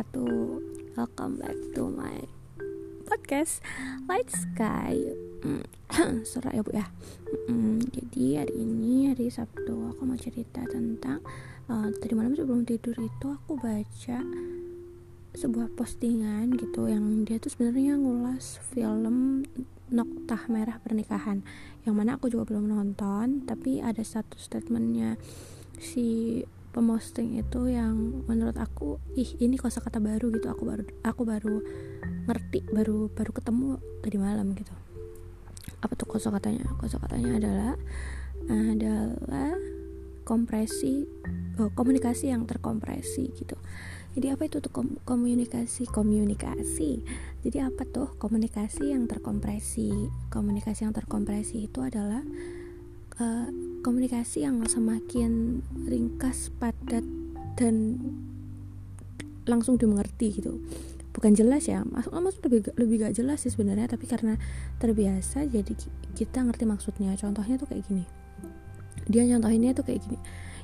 wabarakatuh Welcome back to my podcast Light Sky. Hmm, Surat ya bu ya? Jadi hari ini hari Sabtu Aku mau cerita tentang uh, Tadi malam sebelum tidur itu aku baca sebuah postingan gitu yang dia tuh sebenarnya ngulas film Noktah Merah Pernikahan yang mana aku juga belum nonton tapi ada satu statementnya. Si pemosting itu yang menurut aku ih ini kosakata baru gitu. Aku baru aku baru ngerti baru baru ketemu tadi malam gitu. Apa tuh kosakatanya? Kosakatanya adalah adalah kompresi oh, komunikasi yang terkompresi gitu. Jadi apa itu tuh komunikasi? Komunikasi. Jadi apa tuh? Komunikasi yang terkompresi. Komunikasi yang terkompresi itu adalah uh, komunikasi yang semakin ringkas, padat dan langsung dimengerti gitu. Bukan jelas ya maksud maksud lebih lebih gak jelas sih sebenarnya tapi karena terbiasa jadi kita ngerti maksudnya. Contohnya tuh kayak gini. Dia nyontohinnya tuh kayak gini.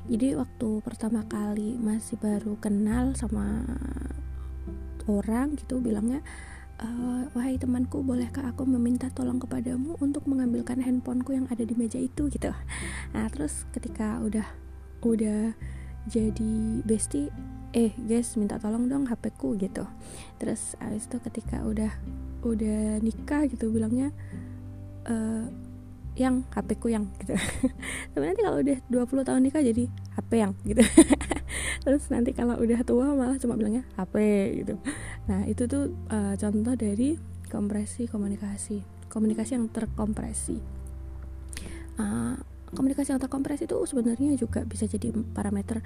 Jadi waktu pertama kali masih baru kenal sama orang gitu bilangnya uh, wahai temanku bolehkah aku meminta tolong kepadamu untuk mengambilkan handphoneku yang ada di meja itu gitu? Nah terus ketika udah udah jadi bestie eh guys minta tolong dong HP ku gitu. Terus abis itu ketika udah udah nikah gitu bilangnya uh, yang HP ku yang gitu. Tapi nanti kalau udah 20 tahun nikah jadi HP yang gitu terus nanti kalau udah tua malah cuma bilangnya HP gitu. Nah itu tuh uh, contoh dari kompresi komunikasi. Komunikasi yang terkompresi. Uh, komunikasi yang terkompresi itu sebenarnya juga bisa jadi parameter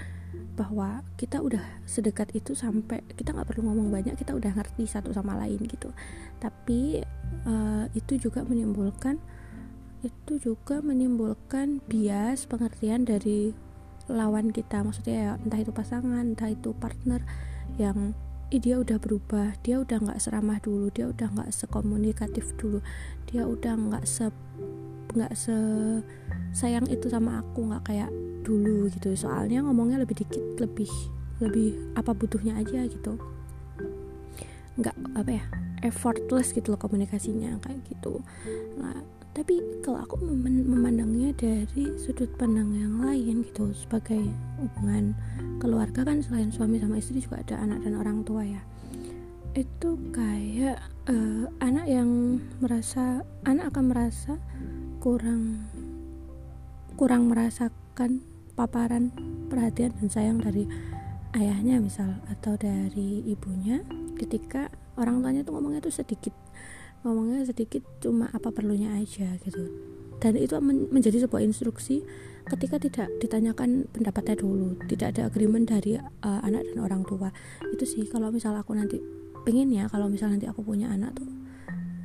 bahwa kita udah sedekat itu sampai kita nggak perlu ngomong banyak kita udah ngerti satu sama lain gitu. Tapi uh, itu juga menimbulkan itu juga menimbulkan bias pengertian dari lawan kita. Maksudnya ya entah itu pasangan entah itu partner yang Ih, dia udah berubah dia udah nggak seramah dulu dia udah nggak sekomunikatif dulu dia udah nggak se nggak se sayang itu sama aku nggak kayak dulu gitu. Soalnya ngomongnya lebih dikit lebih lebih apa butuhnya aja gitu. Nggak apa ya effortless gitu loh komunikasinya kayak gitu. Nah tapi kalau aku memandangnya dari sudut pandang yang lain gitu sebagai hubungan keluarga kan selain suami sama istri juga ada anak dan orang tua ya. Itu kayak uh, anak yang merasa anak akan merasa kurang kurang merasakan paparan perhatian dan sayang dari ayahnya misal atau dari ibunya ketika orang tuanya tuh ngomongnya tuh sedikit ngomongnya sedikit cuma apa perlunya aja gitu. Dan itu menjadi sebuah instruksi ketika tidak ditanyakan pendapatnya dulu tidak ada agreement dari uh, anak dan orang tua. Itu sih kalau misal aku nanti pengen ya kalau misal nanti aku punya anak tuh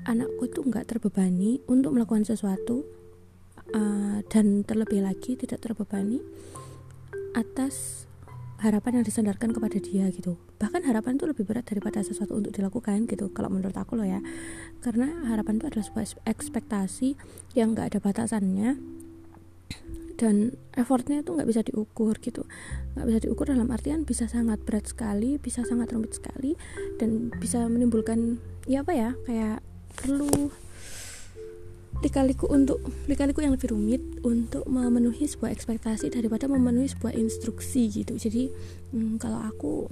anakku itu nggak terbebani untuk melakukan sesuatu uh, dan terlebih lagi tidak terbebani atas harapan yang disandarkan kepada dia gitu. Bahkan harapan itu lebih berat daripada sesuatu untuk dilakukan gitu kalau menurut aku loh ya. Karena harapan itu adalah sebuah ekspektasi yang nggak ada batasannya dan effortnya itu nggak bisa diukur gitu. Nggak bisa diukur dalam artian bisa sangat berat sekali bisa sangat rumit sekali dan bisa menimbulkan ya apa ya kayak perlu dikaliku untuk dikaliku yang lebih rumit untuk memenuhi sebuah ekspektasi daripada memenuhi sebuah instruksi gitu. Jadi hmm, kalau aku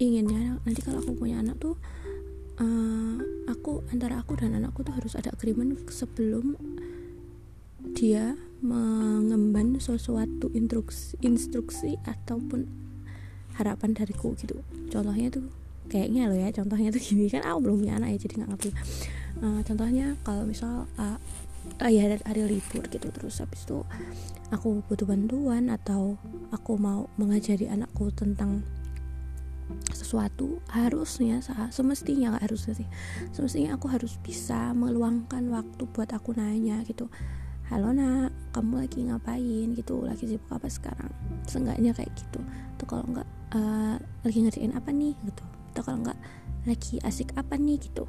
inginnya nanti kalau aku punya anak tuh uh, aku antara aku dan anakku tuh harus ada agreement sebelum dia mengemban sesuatu instruksi instruksi ataupun harapan dariku gitu. Contohnya tuh kayaknya lo ya contohnya tuh gini. Kan aku belum punya anak ya jadi nggak ngerti uh, contohnya kalau misal uh, uh, ya ada hari libur gitu terus habis itu aku butuh bantuan atau aku mau mengajari anakku tentang sesuatu harusnya semestinya gak harusnya sih semestinya aku harus bisa meluangkan waktu buat aku nanya gitu halo nak kamu lagi ngapain? gitu lagi sibuk apa sekarang? Seenggaknya kayak gitu tuh kalau nggak uh, lagi ngerjain apa nih? Gitu atau kalau nggak lagi asik apa nih? Gitu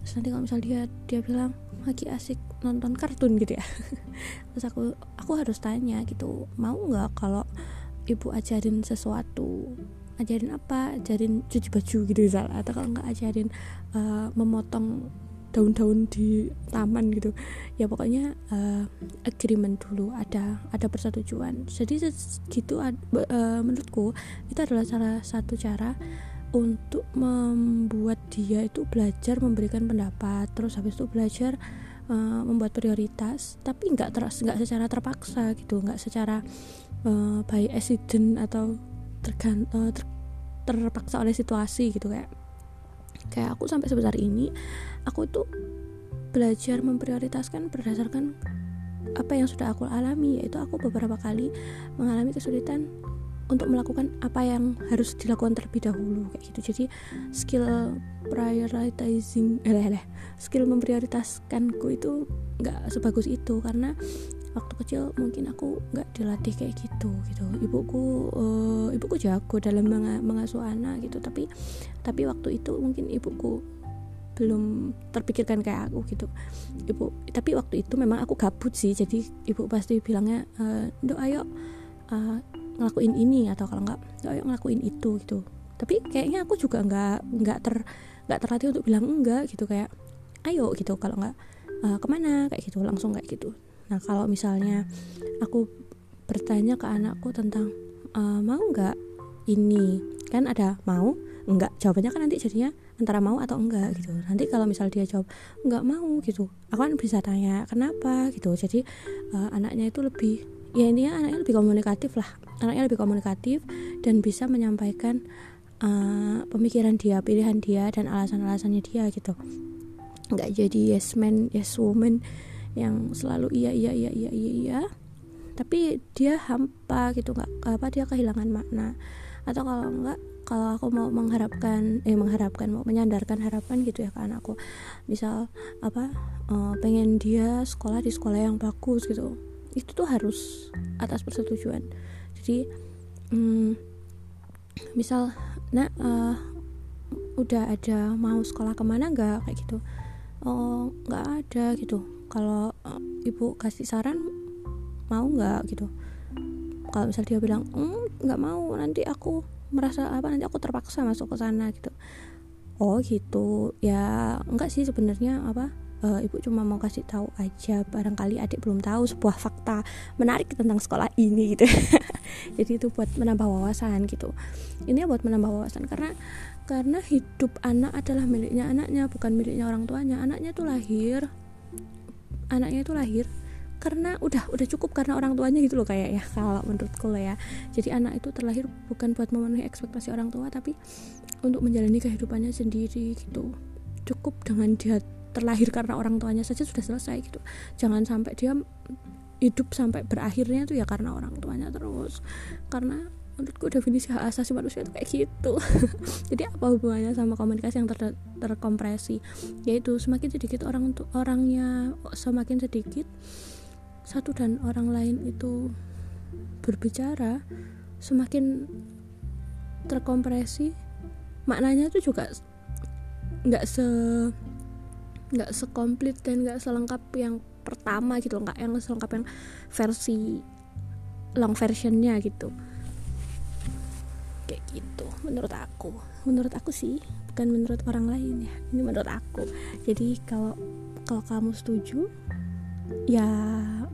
terus nanti kalau misal dia dia bilang lagi asik nonton kartun gitu ya. Terus aku aku harus tanya gitu mau nggak kalau ibu ajarin sesuatu? Ajarin apa? Ajarin cuci baju gitu misal. Atau kalau nggak ajarin uh, memotong daun-daun di taman gitu. Ya pokoknya uh, agreement dulu ada ada persetujuan. Jadi gitu uh, menurutku itu adalah salah satu cara untuk membuat dia itu belajar memberikan pendapat terus habis itu belajar uh, membuat prioritas tapi nggak ter nggak secara terpaksa gitu nggak secara uh, by accident atau tergan uh, ter terpaksa oleh situasi gitu kayak kayak aku sampai sebesar ini aku tuh belajar memprioritaskan berdasarkan apa yang sudah aku alami yaitu aku beberapa kali mengalami kesulitan untuk melakukan apa yang harus dilakukan terlebih dahulu kayak gitu. Jadi skill prioritizing eh, eh, skill memprioritaskanku itu nggak sebagus itu karena waktu kecil mungkin aku nggak dilatih kayak gitu gitu. Ibuku uh, ibuku jago dalam meng mengasuh anak gitu. Tapi tapi waktu itu mungkin ibuku belum terpikirkan kayak aku gitu. Ibu tapi waktu itu memang aku gabut sih. Jadi ibu pasti bilangnya e, dok ayo uh, ngelakuin ini atau kalau nggak ayo ngelakuin itu gitu. Tapi kayaknya aku juga nggak nggak ter nggak terlatih untuk bilang enggak gitu kayak ayo gitu. Kalau nggak uh, ke mana? Kayak gitu langsung kayak gitu. Nah kalau misalnya aku bertanya ke anakku tentang uh, mau nggak ini? Kan ada mau enggak jawabannya kan nanti jadinya antara mau atau enggak gitu. Nanti kalau misal dia jawab enggak mau gitu aku kan bisa tanya kenapa? gitu. Jadi uh, anaknya itu lebih ya intinya anaknya lebih komunikatif lah anaknya lebih komunikatif dan bisa menyampaikan uh, pemikiran dia pilihan dia dan alasan-alasannya dia gitu. Nggak jadi yes man yes woman yang selalu iya iya iya iya iya, iya. tapi dia hampa gitu. Nggak apa dia kehilangan makna. Atau kalau enggak kalau aku mau mengharapkan eh mengharapkan mau menyandarkan harapan gitu ya ke anakku. Misal apa uh, pengen dia sekolah di sekolah yang bagus gitu. Itu tuh harus atas persetujuan jadi um, misal nah uh, udah ada mau sekolah ke mana nggak? Kayak gitu. Oh nggak ada gitu. Kalau uh, ibu kasih saran mau nggak gitu. Kalau misal dia bilang nggak mm, mau nanti aku merasa apa nanti aku terpaksa masuk ke sana gitu. Oh gitu. Ya enggak sih sebenarnya apa uh, ibu cuma mau kasih tahu aja barangkali adik belum tahu sebuah fakta menarik tentang sekolah ini gitu. Jadi itu buat menambah wawasan gitu. Ini buat menambah wawasan karena karena hidup anak adalah miliknya anaknya bukan miliknya orang tuanya. Anaknya tuh lahir anaknya itu lahir karena udah udah cukup karena orang tuanya gitu loh kayak ya kalau menurutku lah ya. Jadi anak itu terlahir bukan buat memenuhi ekspektasi orang tua tapi untuk menjalani kehidupannya sendiri gitu. Cukup dengan dia terlahir karena orang tuanya saja sudah selesai gitu. Jangan sampai dia hidup sampai berakhirnya tuh ya karena orang tuanya terus. Karena menurutku definisi hak asasi manusia itu kayak gitu. Jadi apa hubungannya sama komunikasi yang ter terkompresi? Yaitu semakin sedikit orang untuk orangnya semakin sedikit satu dan orang lain itu berbicara semakin terkompresi maknanya itu juga nggak se nggak sekomplit dan nggak selengkap yang pertama gitu nggak yang selengkap yang versi long versionnya gitu. Kayak gitu menurut aku. Menurut aku sih bukan menurut orang lain ya. Ini menurut aku. Jadi kalau kalau kamu setuju ya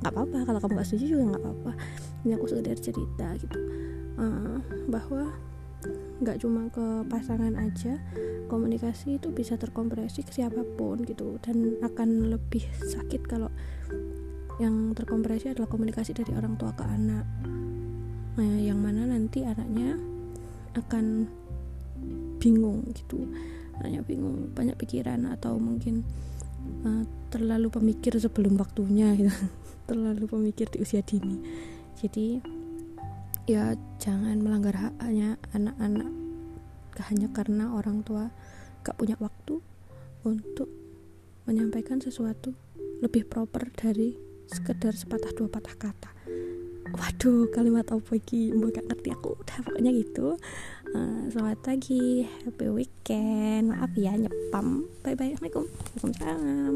nggak apa-apa. Kalau kamu gak setuju juga nggak apa-apa. Ini aku sekedar cerita gitu. Uh, bahwa nggak cuma ke pasangan aja komunikasi itu bisa terkompresi ke siapa pun gitu. Dan akan lebih sakit kalau yang terkompresi adalah komunikasi dari orang tua ke anak. Nah yang mana nanti anaknya akan bingung gitu. Anaknya bingung banyak pikiran atau mungkin uh, terlalu pemikir sebelum waktunya gitu. Terlalu pemikir di usia dini. Jadi ya jangan melanggar haknya anak-anak. Hanya karena orang tua gak punya waktu untuk menyampaikan sesuatu lebih proper dari sekedar sepatah dua patah kata. Waduh kalimat apa lagi mbak gak ngerti aku. Udah pokoknya gitu. Uh, selamat pagi happy weekend. Maaf ya nyepam. Bye bye assalamualaikum. Waalaikumsalam